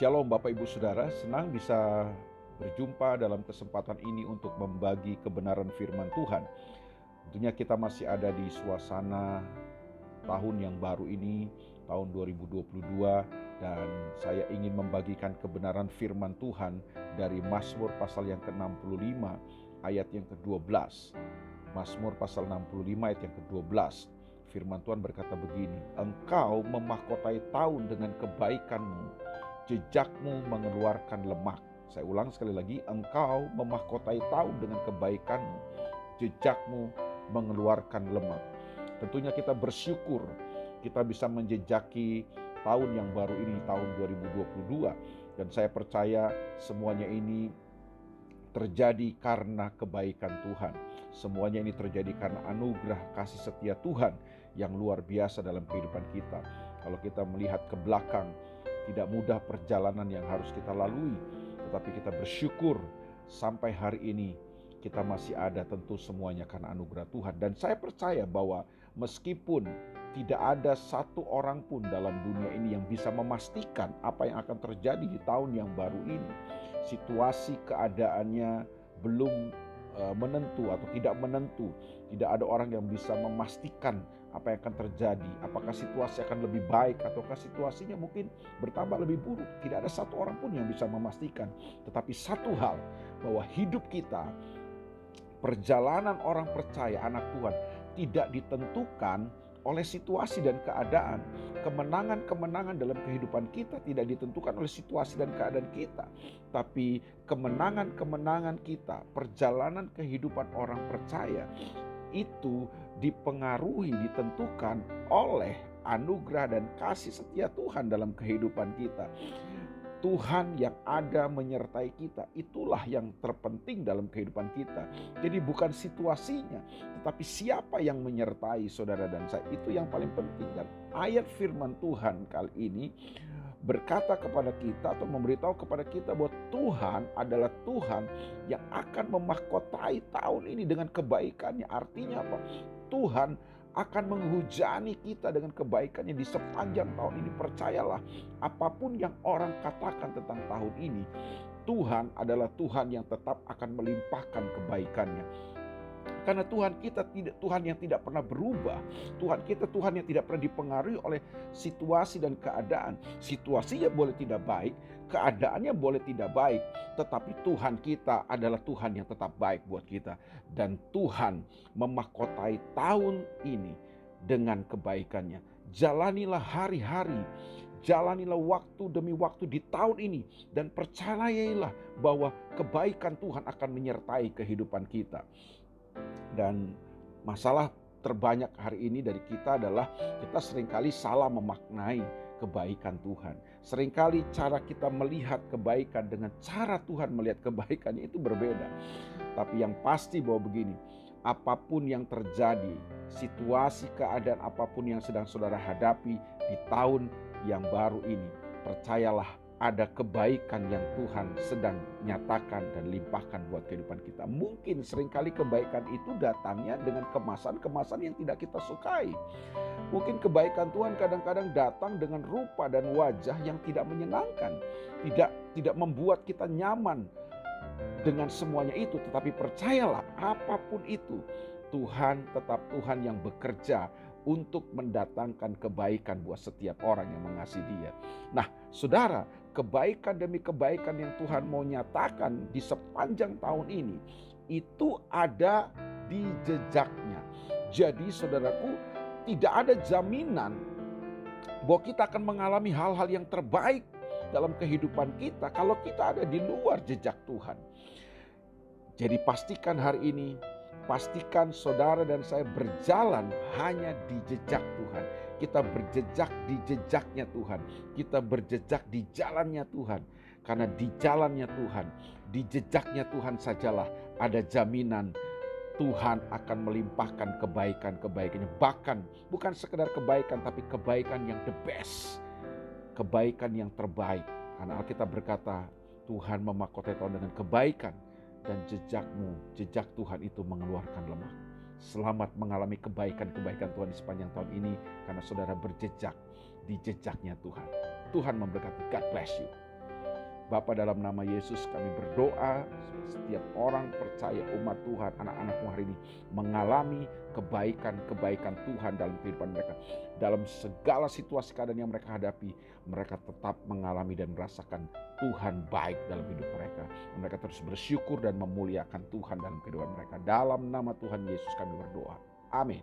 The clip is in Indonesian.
Shalom Bapak Ibu Saudara, senang bisa berjumpa dalam kesempatan ini untuk membagi kebenaran firman Tuhan. Tentunya kita masih ada di suasana tahun yang baru ini, tahun 2022 dan saya ingin membagikan kebenaran firman Tuhan dari Mazmur pasal yang ke-65 ayat yang ke-12. Mazmur pasal 65 ayat yang ke-12. Firman Tuhan berkata begini, Engkau memahkotai tahun dengan kebaikanmu, jejakmu mengeluarkan lemak. Saya ulang sekali lagi, engkau memahkotai tahun dengan kebaikanmu, jejakmu mengeluarkan lemak. Tentunya kita bersyukur kita bisa menjejaki tahun yang baru ini, tahun 2022. Dan saya percaya semuanya ini terjadi karena kebaikan Tuhan. Semuanya ini terjadi karena anugerah kasih setia Tuhan yang luar biasa dalam kehidupan kita. Kalau kita melihat ke belakang, tidak mudah perjalanan yang harus kita lalui, tetapi kita bersyukur sampai hari ini kita masih ada tentu semuanya karena anugerah Tuhan. Dan saya percaya bahwa meskipun tidak ada satu orang pun dalam dunia ini yang bisa memastikan apa yang akan terjadi di tahun yang baru ini. Situasi keadaannya belum menentu atau tidak menentu. Tidak ada orang yang bisa memastikan apa yang akan terjadi. Apakah situasi akan lebih baik ataukah situasinya mungkin bertambah lebih buruk. Tidak ada satu orang pun yang bisa memastikan. Tetapi satu hal bahwa hidup kita, perjalanan orang percaya anak Tuhan tidak ditentukan oleh situasi dan keadaan. Kemenangan-kemenangan dalam kehidupan kita tidak ditentukan oleh situasi dan keadaan kita, tapi kemenangan-kemenangan kita, perjalanan kehidupan orang percaya itu dipengaruhi, ditentukan oleh anugerah dan kasih setia Tuhan dalam kehidupan kita. Tuhan yang ada menyertai kita, itulah yang terpenting dalam kehidupan kita. Jadi, bukan situasinya, tetapi siapa yang menyertai saudara dan saya, itu yang paling penting. Dan ayat Firman Tuhan kali ini berkata kepada kita atau memberitahu kepada kita bahwa Tuhan adalah Tuhan yang akan memahkotai tahun ini dengan kebaikannya. Artinya apa? Tuhan akan menghujani kita dengan kebaikannya di sepanjang tahun ini. Percayalah, apa pun yang orang katakan tentang tahun ini, Tuhan adalah Tuhan yang tetap akan melimpahkan kebaikannya. Karena Tuhan kita tidak Tuhan yang tidak pernah berubah. Tuhan kita Tuhan yang tidak pernah dipengaruhi oleh situasi dan keadaan. Situasinya boleh tidak baik, keadaannya boleh tidak baik, tetapi Tuhan kita adalah Tuhan yang tetap baik buat kita dan Tuhan memahkotai tahun ini dengan kebaikannya. Jalanilah hari-hari Jalanilah waktu demi waktu di tahun ini dan percayailah bahwa kebaikan Tuhan akan menyertai kehidupan kita. Dan masalah terbanyak hari ini dari kita adalah kita sering kali salah memaknai kebaikan Tuhan. Seringkali cara kita melihat kebaikan dengan cara Tuhan melihat kebaikannya itu berbeda. Tapi yang pasti bahwa begini, apa pun yang terjadi, situasi keadaan apa pun yang sedang saudara hadapi di tahun yang baru ini, percayalah ada kebaikan yang Tuhan sedang nyatakan dan limpahkan buat kehidupan kita. Mungkin sering kali kebaikan itu datangnya dengan kemasan-kemasan yang tidak kita sukai. Mungkin kebaikan Tuhan kadang-kadang datang dengan rupa dan wajah yang tidak menyenangkan. Tidak tidak membuat kita nyaman dengan semuanya itu. Tetapi percayalah apa pun itu Tuhan tetap Tuhan yang bekerja untuk mendatangkan kebaikan buat setiap orang yang mengasihi Dia. Nah, saudara, kebaikan demi kebaikan yang Tuhan mau nyatakan di sepanjang tahun ini itu ada di jejaknya. Jadi, saudaraku, tidak ada jaminan bahwa kita akan mengalami hal-hal yang terbaik dalam kehidupan kita kalau kita ada di luar jejak Tuhan. Jadi, pastikan hari ini Pastikan saudara dan saya berjalan hanya di jejak Tuhan. Kita berjejak di jejaknya Tuhan. Kita berjejak di jalannya Tuhan. Karena di jalannya Tuhan, di jejaknya Tuhan sajalah ada jaminan Tuhan akan melimpahkan kebaikan-kebaikannya. Bahkan bukan sekedar kebaikan tapi kebaikan yang the best. Kebaikan yang terbaik. Karena Alkitab berkata Tuhan memakotai tahun dengan kebaikan dan jejakmu, jejak Tuhan itu mengeluarkan lemak. Selamat mengalami kebaikan-kebaikan Tuhan di sepanjang tahun ini karena saudara berjejak di jejaknya Tuhan. Tuhan memberkati. God bless you. Bapak dalam nama Yesus kami berdoa setiap orang percaya umat Tuhan, anak-anakmu hari ini mengalami kebaikan-kebaikan Tuhan dalam kehidupan mereka. Dalam segala situasi keadaan yang mereka hadapi, mereka tetap mengalami dan merasakan Tuhan baik dalam hidup mereka. Mereka terus bersyukur dan memuliakan Tuhan dalam kehidupan mereka. Dalam nama Tuhan Yesus kami berdoa. Amin.